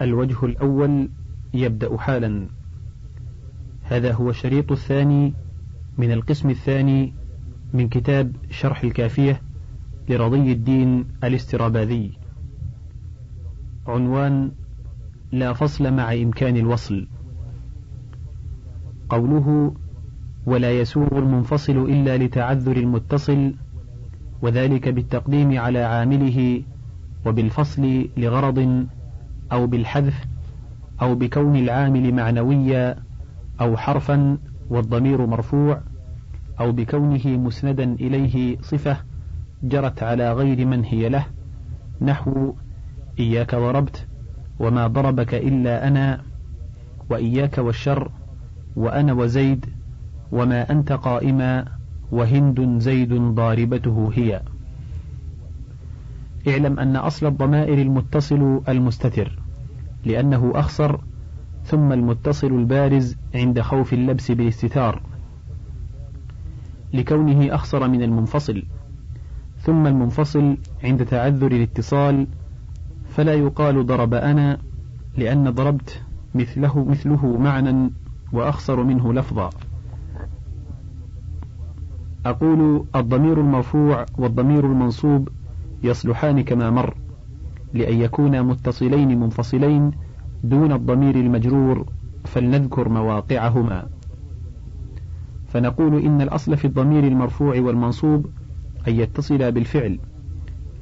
الوجه الأول يبدأ حالا. هذا هو الشريط الثاني من القسم الثاني من كتاب شرح الكافية لرضي الدين الاستراباذي. عنوان لا فصل مع إمكان الوصل. قوله ولا يسوغ المنفصل إلا لتعذر المتصل وذلك بالتقديم على عامله وبالفصل لغرض أو بالحذف أو بكون العامل معنويا أو حرفا والضمير مرفوع أو بكونه مسندا إليه صفة جرت على غير من هي له نحو إياك ضربت وما ضربك إلا أنا وإياك والشر وأنا وزيد وما أنت قائما وهند زيد ضاربته هي. اعلم أن أصل الضمائر المتصل المستتر. لأنه أخصر ثم المتصل البارز عند خوف اللبس بالاستتار لكونه أخصر من المنفصل ثم المنفصل عند تعذر الاتصال فلا يقال ضرب أنا لأن ضربت مثله مثله معنى وأخصر منه لفظا. أقول الضمير المرفوع والضمير المنصوب يصلحان كما مر. لأن يكونا متصلين منفصلين دون الضمير المجرور فلنذكر مواقعهما. فنقول إن الأصل في الضمير المرفوع والمنصوب أن يتصل بالفعل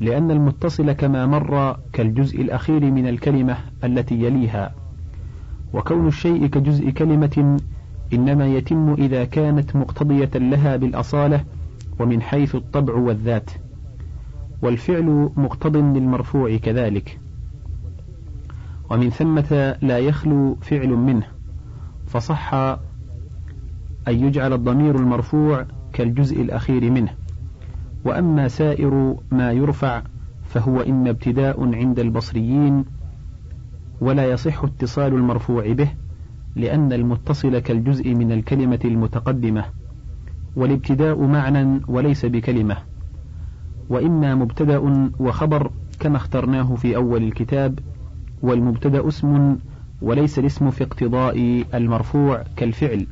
لأن المتصل كما مر كالجزء الأخير من الكلمة التي يليها. وكون الشيء كجزء كلمة إنما يتم إذا كانت مقتضية لها بالأصالة ومن حيث الطبع والذات. والفعل مقتض للمرفوع كذلك. ومن ثمة لا يخلو فعل منه فصح أن يجعل الضمير المرفوع كالجزء الأخير منه. وأما سائر ما يرفع فهو إما ابتداء عند البصريين ولا يصح اتصال المرفوع به لأن المتصل كالجزء من الكلمة المتقدمة والابتداء معنى وليس بكلمة. وإما مبتدأ وخبر كما اخترناه في أول الكتاب والمبتدأ اسم وليس الاسم في اقتضاء المرفوع كالفعل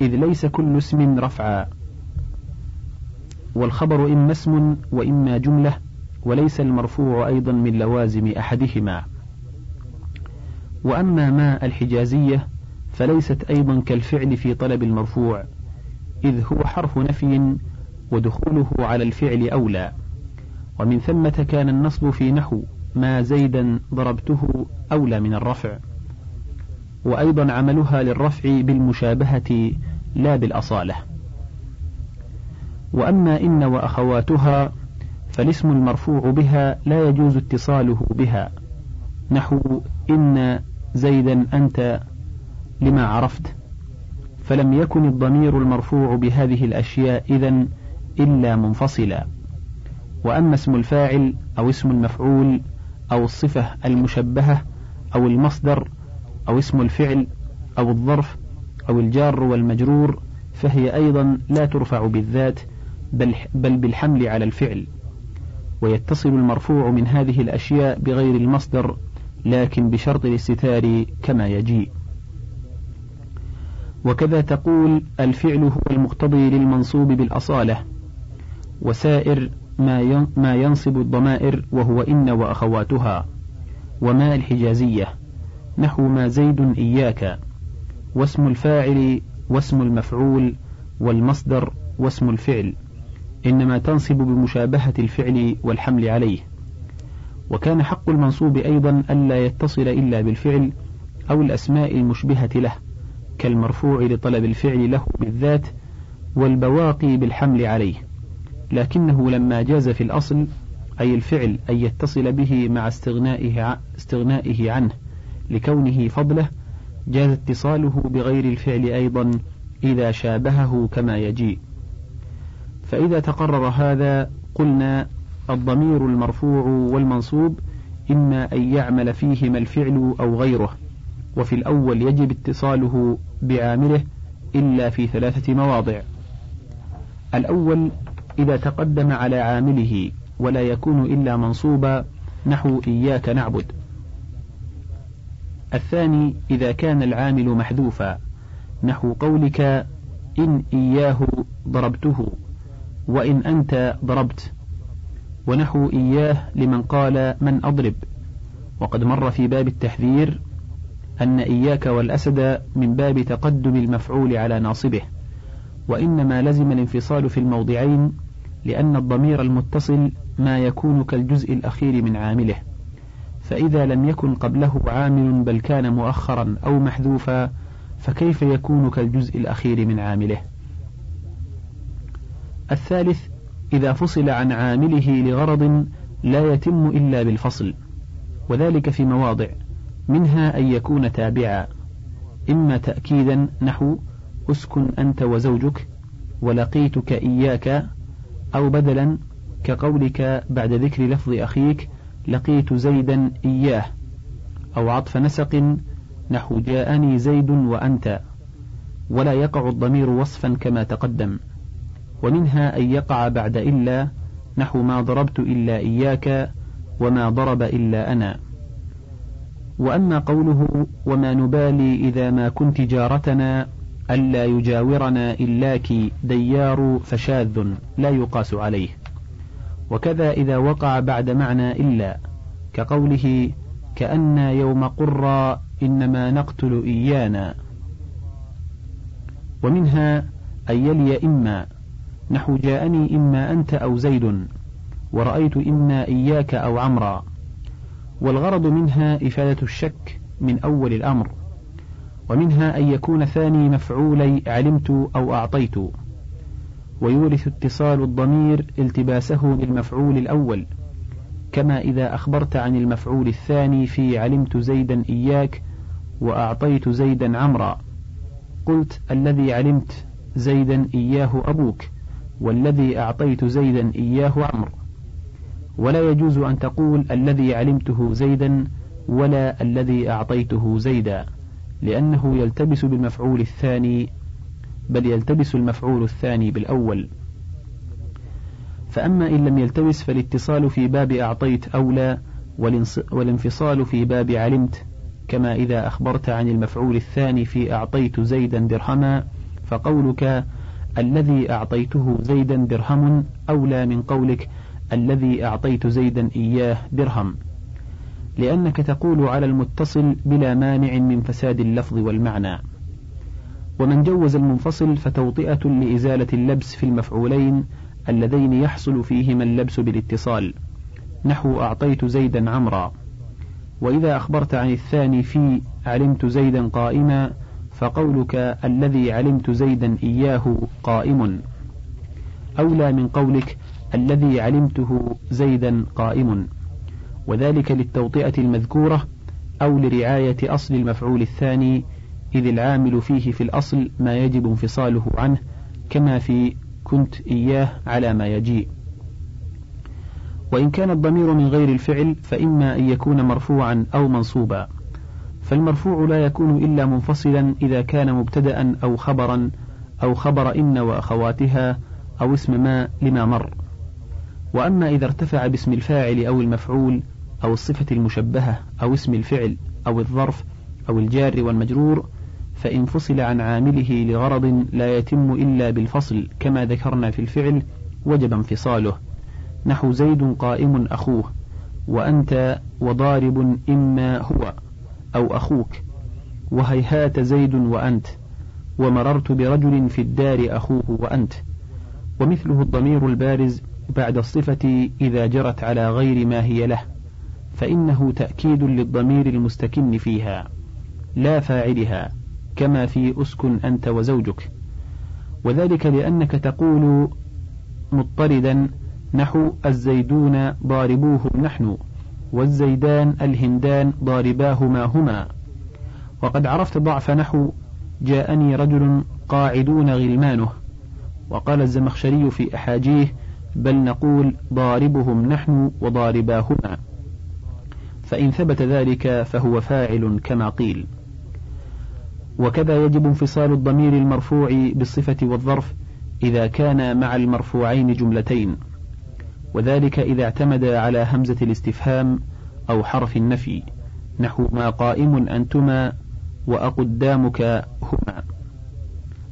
إذ ليس كل اسم رفعا. والخبر إما اسم وإما جملة وليس المرفوع أيضا من لوازم أحدهما. وأما ما الحجازية فليست أيضا كالفعل في طلب المرفوع إذ هو حرف نفي ودخوله على الفعل أولى. ومن ثمة كان النصب في نحو ما زيدا ضربته أولى من الرفع. وأيضا عملها للرفع بالمشابهة لا بالأصالة. وأما إن وأخواتها فالاسم المرفوع بها لا يجوز اتصاله بها. نحو إن زيدا أنت لما عرفت. فلم يكن الضمير المرفوع بهذه الأشياء إذا إلا منفصلا. وأما اسم الفاعل أو اسم المفعول أو الصفة المشبهة أو المصدر أو اسم الفعل أو الظرف أو الجار والمجرور فهي أيضا لا ترفع بالذات بل, بل بالحمل على الفعل. ويتصل المرفوع من هذه الأشياء بغير المصدر لكن بشرط الاستتار كما يجيء وكذا تقول الفعل هو المقتضي للمنصوب بالأصالة. وسائر ما ما ينصب الضمائر وهو إن وأخواتها. وما الحجازية. نحو ما زيد إياك. واسم الفاعل واسم المفعول والمصدر واسم الفعل. إنما تنصب بمشابهة الفعل والحمل عليه. وكان حق المنصوب أيضا ألا يتصل إلا بالفعل أو الأسماء المشبهة له كالمرفوع لطلب الفعل له بالذات والبواقي بالحمل عليه. لكنه لما جاز في الأصل أي الفعل أن يتصل به مع استغنائه, استغنائه عنه لكونه فضله جاز اتصاله بغير الفعل أيضا إذا شابهه كما يجيء. فإذا تقرر هذا قلنا الضمير المرفوع والمنصوب إما أن يعمل فيهما الفعل أو غيره وفي الأول يجب اتصاله بعامله إلا في ثلاثة مواضع. الأول إذا تقدم على عامله ولا يكون إلا منصوبا نحو إياك نعبد. الثاني إذا كان العامل محذوفا نحو قولك إن إياه ضربته وإن أنت ضربت ونحو إياه لمن قال من أضرب. وقد مر في باب التحذير أن إياك والأسد من باب تقدم المفعول على ناصبه وإنما لزم الانفصال في الموضعين لأن الضمير المتصل ما يكون كالجزء الأخير من عامله فإذا لم يكن قبله عامل بل كان مؤخرا أو محذوفا فكيف يكون كالجزء الأخير من عامله؟ الثالث إذا فصل عن عامله لغرض لا يتم إلا بالفصل وذلك في مواضع منها أن يكون تابعا إما تأكيدا نحو أسكن أنت وزوجك ولقيتك إياك أو بدلا كقولك بعد ذكر لفظ أخيك لقيت زيدا إياه أو عطف نسق نحو جاءني زيد وأنت ولا يقع الضمير وصفا كما تقدم ومنها أن يقع بعد إلا نحو ما ضربت إلا إياك وما ضرب إلا أنا. وأما قوله وما نبالي إذا ما كنت جارتنا ألا يجاورنا إلاك ديار فشاذ لا يقاس عليه. وكذا إذا وقع بعد معنى إلا كقوله كأن يوم قرى إنما نقتل إيانا. ومنها أن يلي إما نحو جاءني إما أنت أو زيد ورأيت إما إياك أو عمرا. والغرض منها إفادة الشك من أول الأمر. ومنها أن يكون ثاني مفعولي علمت أو أعطيت. ويورث اتصال الضمير التباسه بالمفعول الأول كما إذا أخبرت عن المفعول الثاني في علمت زيدا إياك وأعطيت زيدا عمرا. قلت الذي علمت زيدا إياه أبوك والذي أعطيت زيدا إياه عمرو. ولا يجوز أن تقول الذي علمته زيدا ولا الذي أعطيته زيدا. لأنه يلتبس بالمفعول الثاني بل يلتبس المفعول الثاني بالأول. فأما إن لم يلتبس فالاتصال في باب أعطيت أولى والانفصال في باب علمت كما إذا أخبرت عن المفعول الثاني في أعطيت زيدا درهما فقولك الذي أعطيته زيدا درهم أولى من قولك الذي أعطيت زيدا إياه درهم. لأنك تقول على المتصل بلا مانع من فساد اللفظ والمعنى. ومن جوز المنفصل فتوطئة لإزالة اللبس في المفعولين اللذين يحصل فيهما اللبس بالاتصال. نحو أعطيت زيدا عمرا. وإذا أخبرت عن الثاني في علمت زيدا قائما فقولك الذي علمت زيدا إياه قائم. أولى من قولك الذي علمته زيدا قائم. وذلك للتوطئة المذكورة أو لرعاية أصل المفعول الثاني إذ العامل فيه في الأصل ما يجب انفصاله عنه كما في كنت إياه على ما يجيء. وإن كان الضمير من غير الفعل فإما أن يكون مرفوعا أو منصوبا. فالمرفوع لا يكون إلا منفصلا إذا كان مبتدأ أو خبرا أو خبر إن وأخواتها أو اسم ما لما مر. وأما إذا ارتفع باسم الفاعل أو المفعول أو الصفة المشبهة أو اسم الفعل أو الظرف أو الجار والمجرور فإن فصل عن عامله لغرض لا يتم إلا بالفصل كما ذكرنا في الفعل وجب انفصاله. نحو زيد قائم أخوه وأنت وضارب إما هو أو أخوك وهيهات زيد وأنت ومررت برجل في الدار أخوه وأنت. ومثله الضمير البارز بعد الصفة إذا جرت على غير ما هي له. فإنه تأكيد للضمير المستكن فيها لا فاعلها كما في أسكن أنت وزوجك. وذلك لأنك تقول مضطردا نحو الزيدون ضاربوهم نحن والزيدان الهندان ضارباهما هما. وقد عرفت ضعف نحو جاءني رجل قاعدون غلمانه. وقال الزمخشري في أحاجيه بل نقول ضاربهم نحن وضارباهما. فإن ثبت ذلك فهو فاعل كما قيل. وكذا يجب انفصال الضمير المرفوع بالصفة والظرف إذا كان مع المرفوعين جملتين وذلك إذا اعتمد على همزة الاستفهام أو حرف النفي. نحو ما قائم أنتما وأقدامك هما.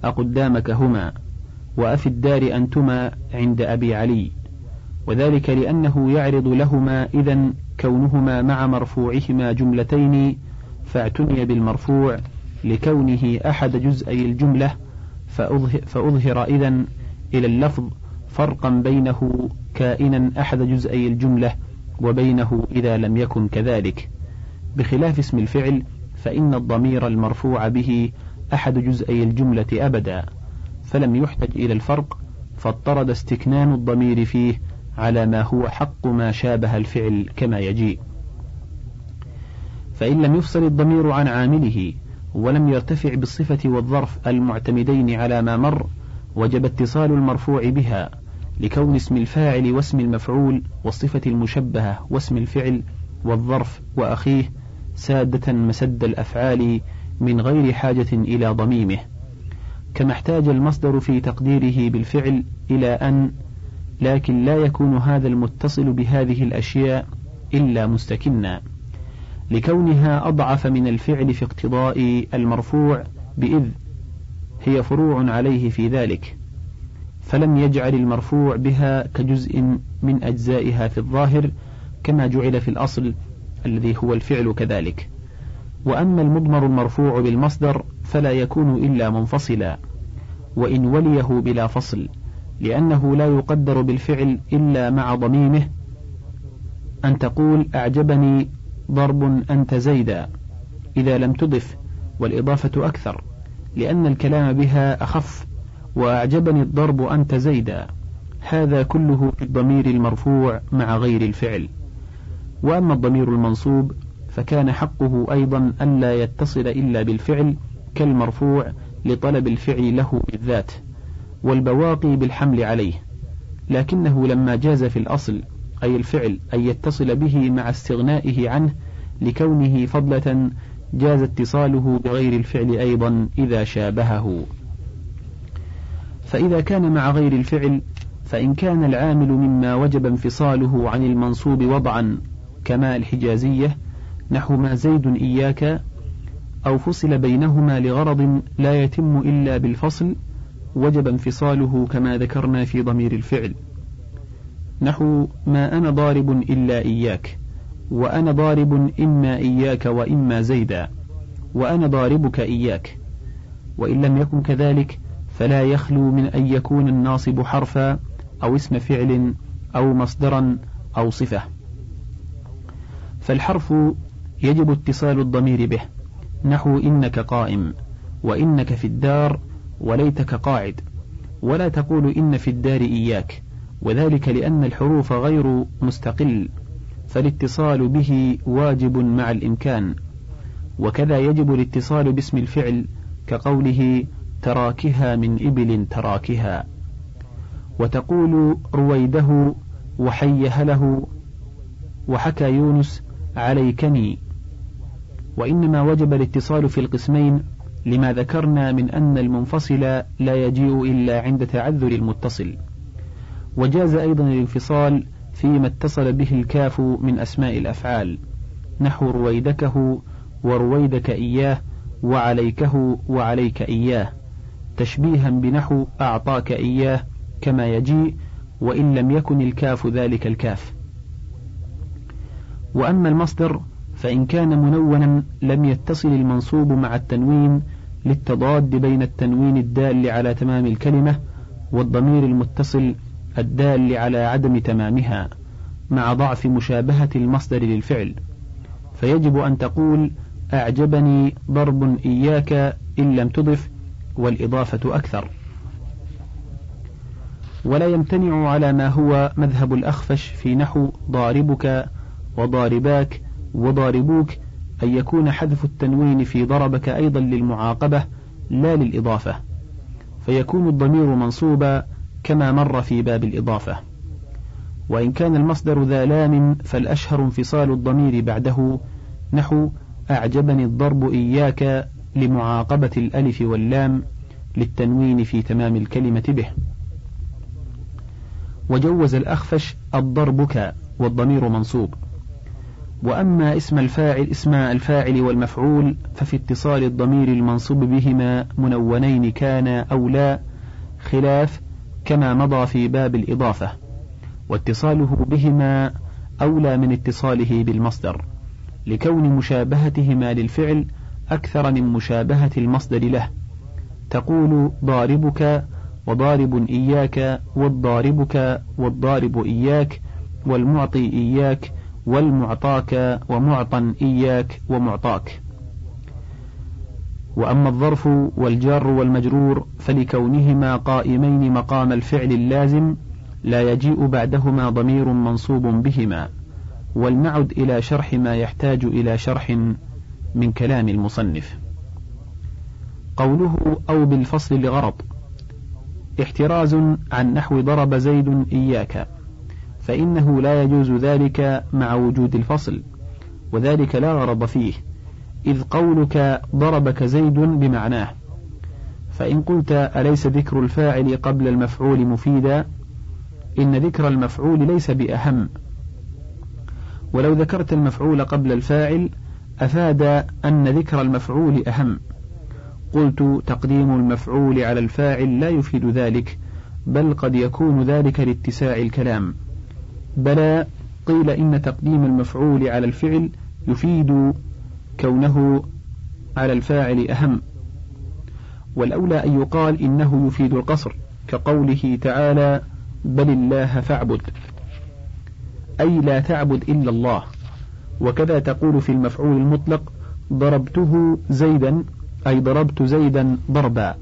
أقدامك هما. وأفي الدار أنتما عند أبي علي. وذلك لأنه يعرض لهما إذا كونهما مع مرفوعهما جملتين فاعتني بالمرفوع لكونه أحد جزئي الجملة فأظهر, إذا إلى اللفظ فرقا بينه كائنا أحد جزئي الجملة وبينه إذا لم يكن كذلك. بخلاف اسم الفعل فإن الضمير المرفوع به أحد جزئي الجملة أبدا فلم يحتج إلى الفرق فاضطرد استكنان الضمير فيه على ما هو حق ما شابه الفعل كما يجيء. فإن لم يفصل الضمير عن عامله ولم يرتفع بالصفة والظرف المعتمدين على ما مر وجب اتصال المرفوع بها لكون اسم الفاعل واسم المفعول والصفة المشبهة واسم الفعل والظرف وأخيه سادة مسد الأفعال من غير حاجة إلى ضميمه. كما احتاج المصدر في تقديره بالفعل إلى أن لكن لا يكون هذا المتصل بهذه الأشياء إلا مستكنا. لكونها أضعف من الفعل في اقتضاء المرفوع بإذ هي فروع عليه في ذلك فلم يجعل المرفوع بها كجزء من أجزائها في الظاهر كما جعل في الأصل الذي هو الفعل كذلك. وأما المضمر المرفوع بالمصدر فلا يكون إلا منفصلا وإن وليه بلا فصل. لأنه لا يقدر بالفعل إلا مع ضميمه أن تقول أعجبني ضرب أنت زيدا إذا لم تضف والإضافة أكثر لأن الكلام بها أخف وأعجبني الضرب أنت زيدا. هذا كله في الضمير المرفوع مع غير الفعل. وأما الضمير المنصوب فكان حقه أيضا ألا يتصل إلا بالفعل كالمرفوع لطلب الفعل له بالذات. والبواقي بالحمل عليه. لكنه لما جاز في الأصل أي الفعل أن يتصل به مع استغنائه عنه لكونه فضلة جاز اتصاله بغير الفعل أيضا إذا شابهه. فإذا كان مع غير الفعل فإن كان العامل مما وجب انفصاله عن المنصوب وضعا كما الحجازية نحو ما زيد إياك أو فصل بينهما لغرض لا يتم إلا بالفصل وجب انفصاله كما ذكرنا في ضمير الفعل. نحو ما أنا ضارب إلا إياك وأنا ضارب إما إياك وإما زيدا وأنا ضاربك إياك وإن لم يكن كذلك فلا يخلو من أن يكون الناصب حرفا أو اسم فعل أو مصدرا أو صفة. فالحرف يجب اتصال الضمير به. نحو إنك قائم وإنك في الدار وليتك قاعد ولا تقول إن في الدار إياك وذلك لأن الحروف غير مستقل فالاتصال به واجب مع الإمكان. وكذا يجب الاتصال باسم الفعل كقوله تراكها من إبل تراكها. وتقول رويده وحيه له وحكى يونس عليكني. وإنما وجب الاتصال في القسمين لما ذكرنا من أن المنفصل لا يجيء إلا عند تعذر المتصل. وجاز أيضا الانفصال فيما اتصل به الكاف من أسماء الأفعال. نحو رويدكه ورويدك إياه وعليكه وعليك إياه. تشبيها بنحو أعطاك إياه كما يجيء وإن لم يكن الكاف ذلك الكاف. وأما المصدر فإن كان منونا لم يتصل المنصوب مع التنوين للتضاد بين التنوين الدال على تمام الكلمة والضمير المتصل الدال على عدم تمامها مع ضعف مشابهة المصدر للفعل. فيجب أن تقول أعجبني ضرب إياك إن لم تضف والإضافة أكثر. ولا يمتنع على ما هو مذهب الأخفش في نحو ضاربك وضارباك وضاربوك أن يكون حذف التنوين في ضربك أيضا للمعاقبة لا للإضافة. فيكون الضمير منصوبا كما مر في باب الإضافة. وإن كان المصدر ذا لام فالأشهر انفصال الضمير بعده. نحو أعجبني الضرب إياك لمعاقبة الألف واللام للتنوين في تمام الكلمة به. وجوز الأخفش الضربك والضمير منصوب. وأما اسم الفاعل اسم الفاعل والمفعول ففي اتصال الضمير المنصوب بهما منونين كان أو لا خلاف كما مضى في باب الإضافة واتصاله بهما أولى من اتصاله بالمصدر لكون مشابهتهما للفعل أكثر من مشابهة المصدر له تقول ضاربك وضارب إياك والضاربك والضارب إياك والمعطي إياك والمعطاك ومعطى إياك ومعطاك. وأما الظرف والجار والمجرور فلكونهما قائمين مقام الفعل اللازم لا يجيء بعدهما ضمير منصوب بهما ولنعد إلى شرح ما يحتاج إلى شرح من كلام المصنف. قوله أو بالفصل لغرض احتراز عن نحو ضرب زيد إياك. فإنه لا يجوز ذلك مع وجود الفصل وذلك لا غرض فيه إذ قولك ضربك زيد بمعناه. فإن قلت أليس ذكر الفاعل قبل المفعول مفيدا؟ إن ذكر المفعول ليس بأهم. ولو ذكرت المفعول قبل الفاعل أفاد أن ذكر المفعول أهم. قلت تقديم المفعول على الفاعل لا يفيد ذلك بل قد يكون ذلك لاتساع الكلام. بلى قيل إن تقديم المفعول على الفعل يفيد كونه على الفاعل أهم. والأولى أن يقال إنه يفيد القصر كقوله تعالى بل الله فاعبد أي لا تعبد إلا الله. وكذا تقول في المفعول المطلق ضربته زيدا أي ضربت زيدا ضربا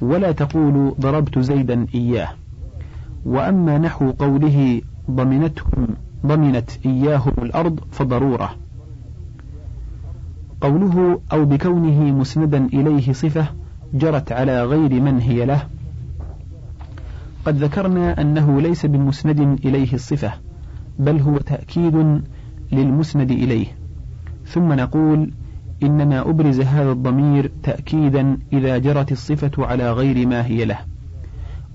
ولا تقول ضربت زيدا إياه وأما نحو قوله ضمنتهم ضمنت إياهم الأرض فضرورة. قوله أو بكونه مسندا إليه صفة جرت على غير من هي له. قد ذكرنا أنه ليس بمسند إليه الصفة بل هو تأكيد للمسند إليه. ثم نقول إنما أبرز هذا الضمير تأكيدا إذا جرت الصفة على غير ما هي له.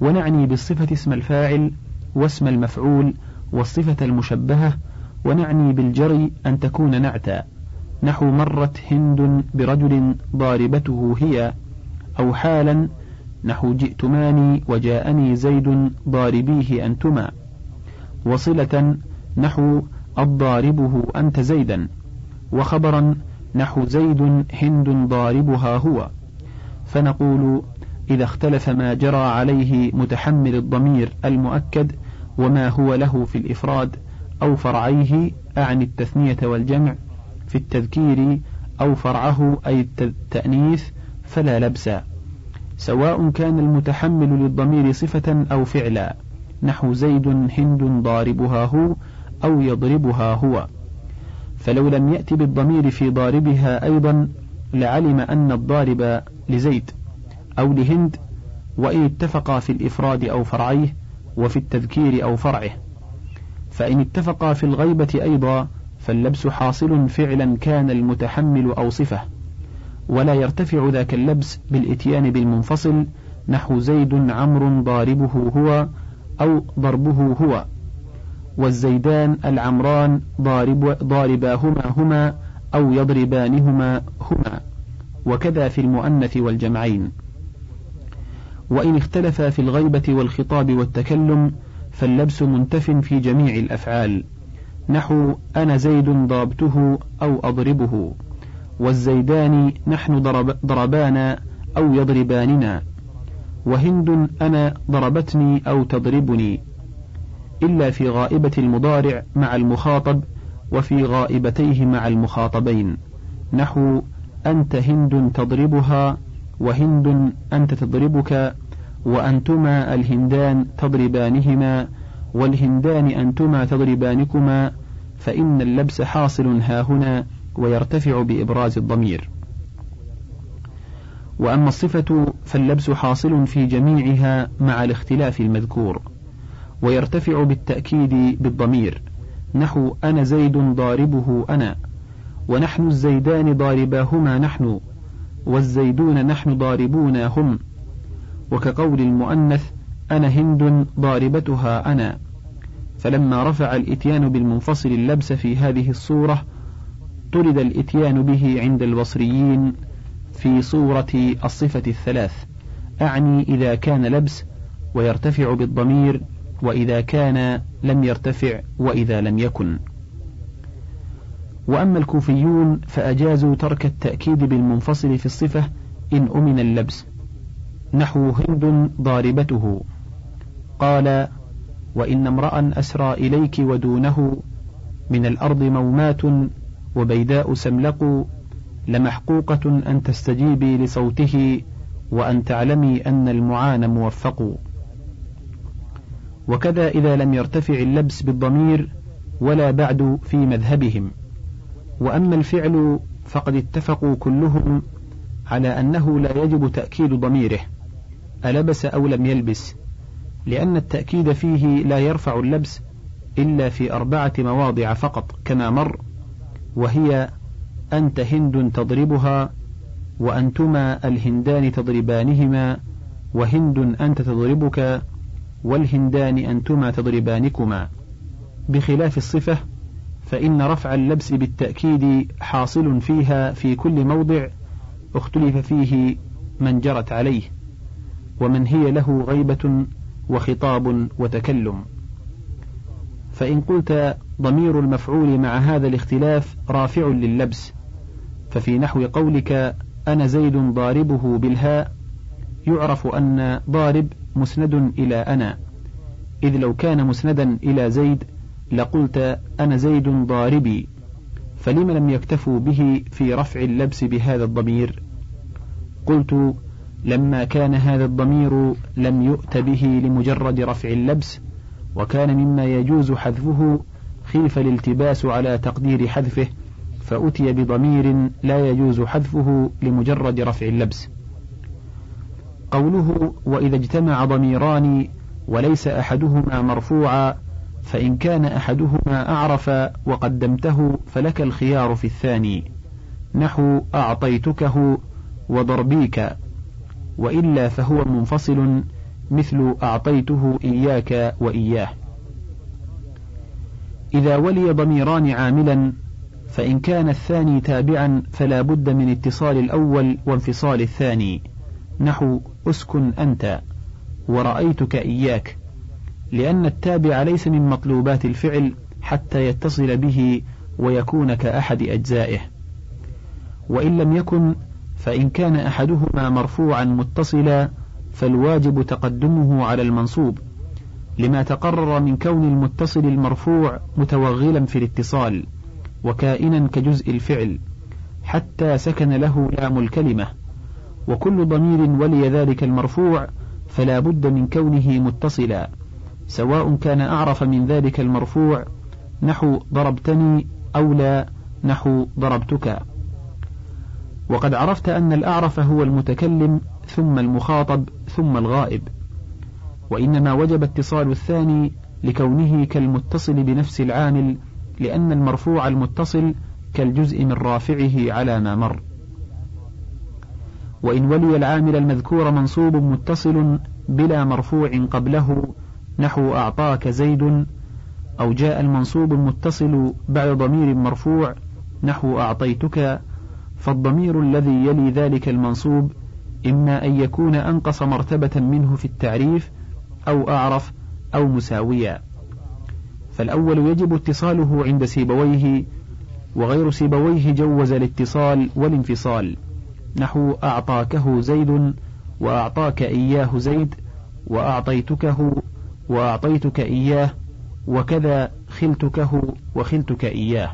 ونعني بالصفة اسم الفاعل واسم المفعول والصفة المشبهة ونعني بالجري أن تكون نعتا. نحو مرت هند برجل ضاربته هي أو حالا نحو جئتماني وجاءني زيد ضاربيه أنتما. وصلة نحو الضاربه أنت زيدا. وخبرا نحو زيد هند ضاربها هو. فنقول إذا اختلف ما جرى عليه متحمل الضمير المؤكد وما هو له في الإفراد أو فرعيه أعني التثنية والجمع في التذكير أو فرعه أي التأنيث فلا لبس. سواء كان المتحمل للضمير صفة أو فعلا نحو زيد هند ضاربها هو أو يضربها هو. فلو لم يأت بالضمير في ضاربها أيضا لعلم أن الضارب لزيد. أو لهند وإن اتفقا في الإفراد أو فرعيه وفي التذكير أو فرعه. فإن اتفقا في الغيبة أيضا فاللبس حاصل فعلا كان المتحمل أو صفة ولا يرتفع ذاك اللبس بالإتيان بالمنفصل نحو زيد عمرو ضاربه هو أو ضربه هو. والزيدان العمران ضارب ضارباهما هما أو يضربانهما هما. وكذا في المؤنث والجمعين. وإن اختلفا في الغيبة والخطاب والتكلم فاللبس منتف في جميع الأفعال. نحو أنا زيد ضربته أو أضربه. والزيدان نحن ضرب ضربانا أو يضرباننا. وهند أنا ضربتني أو تضربني. إلا في غائبة المضارع مع المخاطب وفي غائبتيه مع المخاطبين. نحو أنت هند تضربها وهند أنت تضربك وأنتما الهندان تضربانهما والهندان أنتما تضربانكما فإن اللبس حاصل هاهنا ويرتفع بإبراز الضمير. وأما الصفة فاللبس حاصل في جميعها مع الاختلاف المذكور ويرتفع بالتأكيد بالضمير. نحو أنا زيد ضاربه أنا ونحن الزيدان ضارباهما نحن والزيدون نحن ضاربونا هم. وكقول المؤنث أنا هند ضاربتها أنا. فلما رفع الإتيان بالمنفصل اللبس في هذه الصورة طرد الإتيان به عند البصريين في صورة الصفة الثلاث. أعني إذا كان لبس ويرتفع بالضمير وإذا كان لم يرتفع وإذا لم يكن. وأما الكوفيون فأجازوا ترك التأكيد بالمنفصل في الصفة إن أمن اللبس. نحو هند ضاربته. قال وإن امرأ أسرى إليك ودونه من الأرض مومات وبيداء سملق لمحقوقة أن تستجيبي لصوته وأن تعلمي أن المعان موفق. وكذا إذا لم يرتفع اللبس بالضمير ولا بعد في مذهبهم. وأما الفعل فقد اتفقوا كلهم على أنه لا يجب تأكيد ضميره ألبس أو لم يلبس لأن التأكيد فيه لا يرفع اللبس إلا في أربعة مواضع فقط كما مر وهي أنت هند تضربها وأنتما الهندان تضربانهما وهند أنت تضربك والهندان أنتما تضربانكما. بخلاف الصفة فإن رفع اللبس بالتأكيد حاصل فيها في كل موضع اختلف فيه من جرت عليه ومن هي له غيبة وخطاب وتكلم. فإن قلت ضمير المفعول مع هذا الاختلاف رافع لللبس ففي نحو قولك أنا زيد ضاربه بالهاء يعرف أن ضارب مسند إلى أنا إذ لو كان مسندا إلى زيد لقلت أنا زيد ضاربي فلم لم يكتفوا به في رفع اللبس بهذا الضمير؟ قلت لما كان هذا الضمير لم يؤت به لمجرد رفع اللبس وكان مما يجوز حذفه خيف الالتباس على تقدير حذفه فأتي بضمير لا يجوز حذفه لمجرد رفع اللبس. قوله وإذا اجتمع ضميران وليس أحدهما مرفوعا فإن كان أحدهما أعرف وقدمته فلك الخيار في الثاني. نحو أعطيتكه وضربيك وإلا فهو منفصل مثل أعطيته إياك وإياه. إذا ولي ضميران عاملا فإن كان الثاني تابعا فلا بد من اتصال الأول وانفصال الثاني. نحو أسكن أنت ورأيتك إياك. لأن التابع ليس من مطلوبات الفعل حتى يتصل به ويكون كأحد أجزائه. وإن لم يكن فإن كان أحدهما مرفوعا متصلا فالواجب تقدمه على المنصوب لما تقرر من كون المتصل المرفوع متوغلا في الاتصال وكائنا كجزء الفعل حتى سكن له لام الكلمة. وكل ضمير ولي ذلك المرفوع فلا بد من كونه متصلا. سواء كان أعرف من ذلك المرفوع نحو ضربتني أو لا نحو ضربتك. وقد عرفت أن الأعرف هو المتكلم ثم المخاطب ثم الغائب. وإنما وجب اتصال الثاني لكونه كالمتصل بنفس العامل لأن المرفوع المتصل كالجزء من رافعه على ما مر. وإن ولي العامل المذكور منصوب متصل بلا مرفوع قبله نحو أعطاك زيد أو جاء المنصوب المتصل بعد ضمير مرفوع نحو أعطيتك فالضمير الذي يلي ذلك المنصوب إما أن يكون أنقص مرتبة منه في التعريف أو أعرف أو مساويا. فالأول يجب اتصاله عند سيبويه وغير سيبويه جوز الاتصال والانفصال. نحو أعطاكه زيد وأعطاك إياه زيد وأعطيتكه وأعطيتك إياه وكذا خلتكه وخلتك إياه.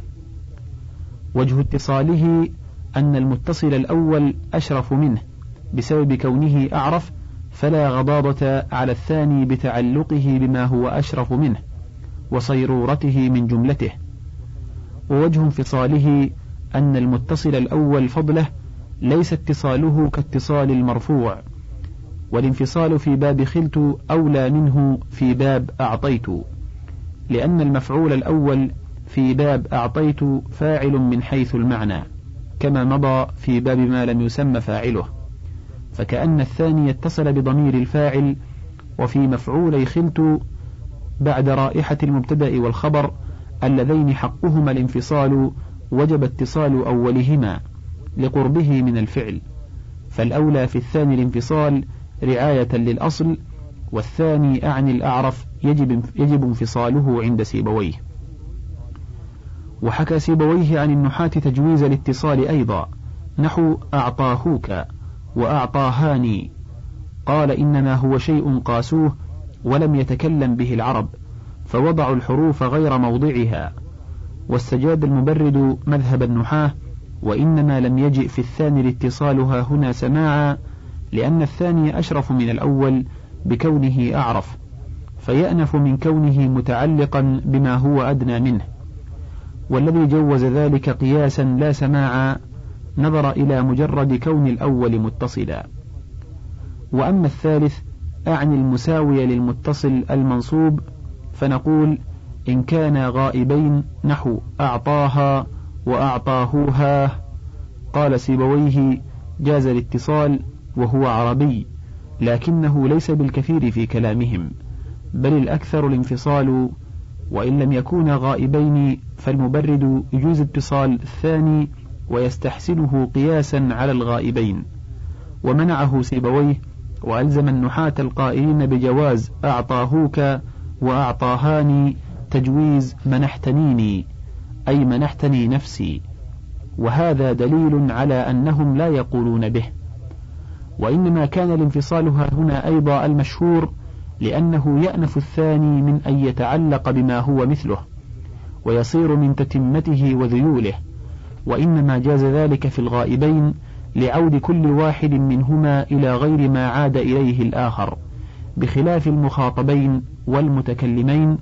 وجه اتصاله أن المتصل الأول أشرف منه بسبب كونه أعرف فلا غضاضة على الثاني بتعلقه بما هو أشرف منه وصيرورته من جملته. ووجه انفصاله أن المتصل الأول فضله ليس اتصاله كاتصال المرفوع. والانفصال في باب خلت أولى منه في باب أعطيت لأن المفعول الأول في باب أعطيت فاعل من حيث المعنى كما مضى في باب ما لم يسمى فاعله فكأن الثاني اتصل بضمير الفاعل وفي مفعولي خلت بعد رائحة المبتدأ والخبر اللذين حقهما الانفصال وجب اتصال أولهما لقربه من الفعل فالأولى في الثاني الانفصال رعاية للأصل والثاني أعني الأعرف يجب, يجب انفصاله عند سيبويه. وحكى سيبويه عن النحاة تجويز الاتصال أيضا. نحو أعطاهوك وأعطاهاني. قال إنما هو شيء قاسوه ولم يتكلم به العرب فوضعوا الحروف غير موضعها. والسجاد المبرد مذهب النحاة وإنما لم يجئ في الثاني الاتصال هنا سماعا. لأن الثاني أشرف من الأول بكونه أعرف فيأنف من كونه متعلقا بما هو أدنى منه. والذي جوز ذلك قياسا لا سماعا نظر إلى مجرد كون الأول متصلا. وأما الثالث أعني المساوي للمتصل المنصوب فنقول إن كان غائبين نحو أعطاها وأعطاهوها. قال سيبويه جاز الاتصال وهو عربي لكنه ليس بالكثير في كلامهم بل الأكثر الانفصال وإن لم يكونا غائبين فالمبرد يجوز اتصال الثاني ويستحسنه قياسا على الغائبين. ومنعه سيبويه وألزم النحاة القائلين بجواز أعطاهوك وأعطاهاني تجويز منحتنيني أي منحتني نفسي. وهذا دليل على أنهم لا يقولون به. وإنما كان الانفصال ها هنا أيضا المشهور لأنه يأنف الثاني من أن يتعلق بما هو مثله ويصير من تتمته وذيوله وإنما جاز ذلك في الغائبين لعود كل واحد منهما إلى غير ما عاد إليه الآخر بخلاف المخاطبين والمتكلمين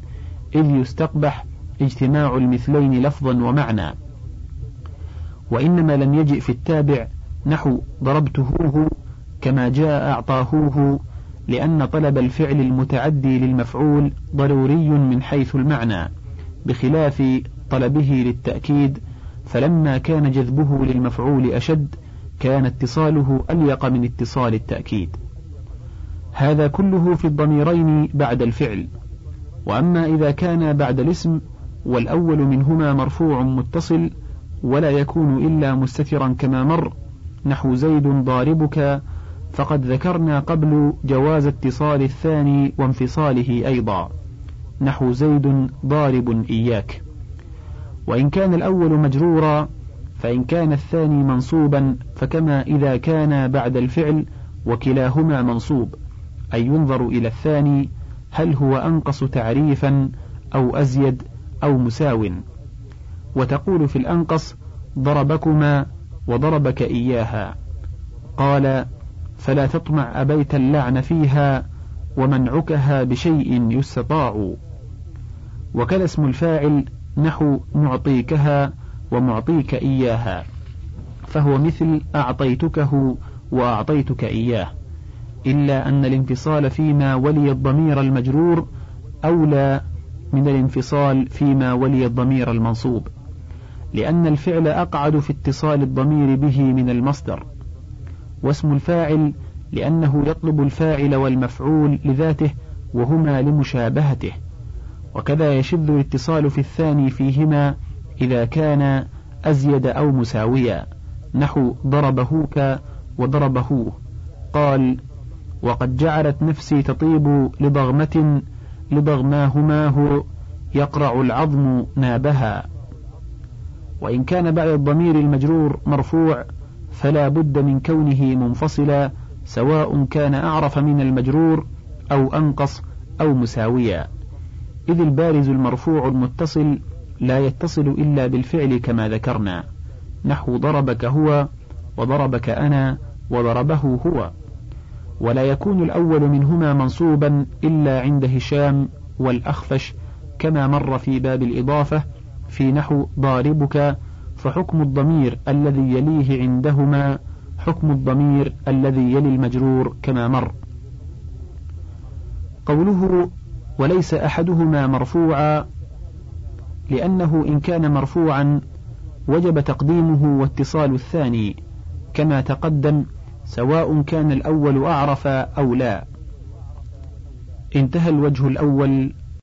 إذ يستقبح اجتماع المثلين لفظا ومعنى. وإنما لم يجئ في التابع نحو ضربتهوه كما جاء أعطاهوه لأن طلب الفعل المتعدي للمفعول ضروري من حيث المعنى بخلاف طلبه للتأكيد فلما كان جذبه للمفعول أشد كان اتصاله أليق من اتصال التأكيد. هذا كله في الضميرين بعد الفعل. وأما إذا كان بعد الاسم والأول منهما مرفوع متصل ولا يكون إلا مستترا كما مر نحو زيد ضاربك فقد ذكرنا قبل جواز اتصال الثاني وانفصاله أيضا. نحو زيد ضارب إياك. وإن كان الأول مجرورا فإن كان الثاني منصوبا فكما إذا كان بعد الفعل وكلاهما منصوب. أي ينظر إلى الثاني هل هو أنقص تعريفا أو أزيد أو مساو. وتقول في الأنقص ضربكما وضربك إياها. قال فلا تطمع أبيت اللعن فيها ومنعكها بشيء يستطاع. وكذا اسم الفاعل نحو معطيكها ومعطيك إياها فهو مثل أعطيتكه وأعطيتك إياه إلا أن الانفصال فيما ولي الضمير المجرور أولى من الانفصال فيما ولي الضمير المنصوب لأن الفعل أقعد في اتصال الضمير به من المصدر. واسم الفاعل لأنه يطلب الفاعل والمفعول لذاته وهما لمشابهته. وكذا يشذ الاتصال في الثاني فيهما إذا كان أزيد أو مساويا. نحو ضربهوك وضربهوه. قال وقد جعلت نفسي تطيب لضغمة لضغماهماه يقرع العظم نابها. وإن كان بعد الضمير المجرور مرفوع فلا بد من كونه منفصلا سواء كان أعرف من المجرور أو أنقص أو مساويا. إذ البارز المرفوع المتصل لا يتصل إلا بالفعل كما ذكرنا. نحو ضربك هو وضربك أنا وضربه هو. ولا يكون الأول منهما منصوبا إلا عند هشام والأخفش كما مر في باب الإضافة في نحو ضاربك فحكم الضمير الذي يليه عندهما حكم الضمير الذي يلي المجرور كما مر. قوله وليس أحدهما مرفوعا لأنه إن كان مرفوعا وجب تقديمه واتصال الثاني كما تقدم سواء كان الأول أعرف أو لا. انتهى الوجه الأول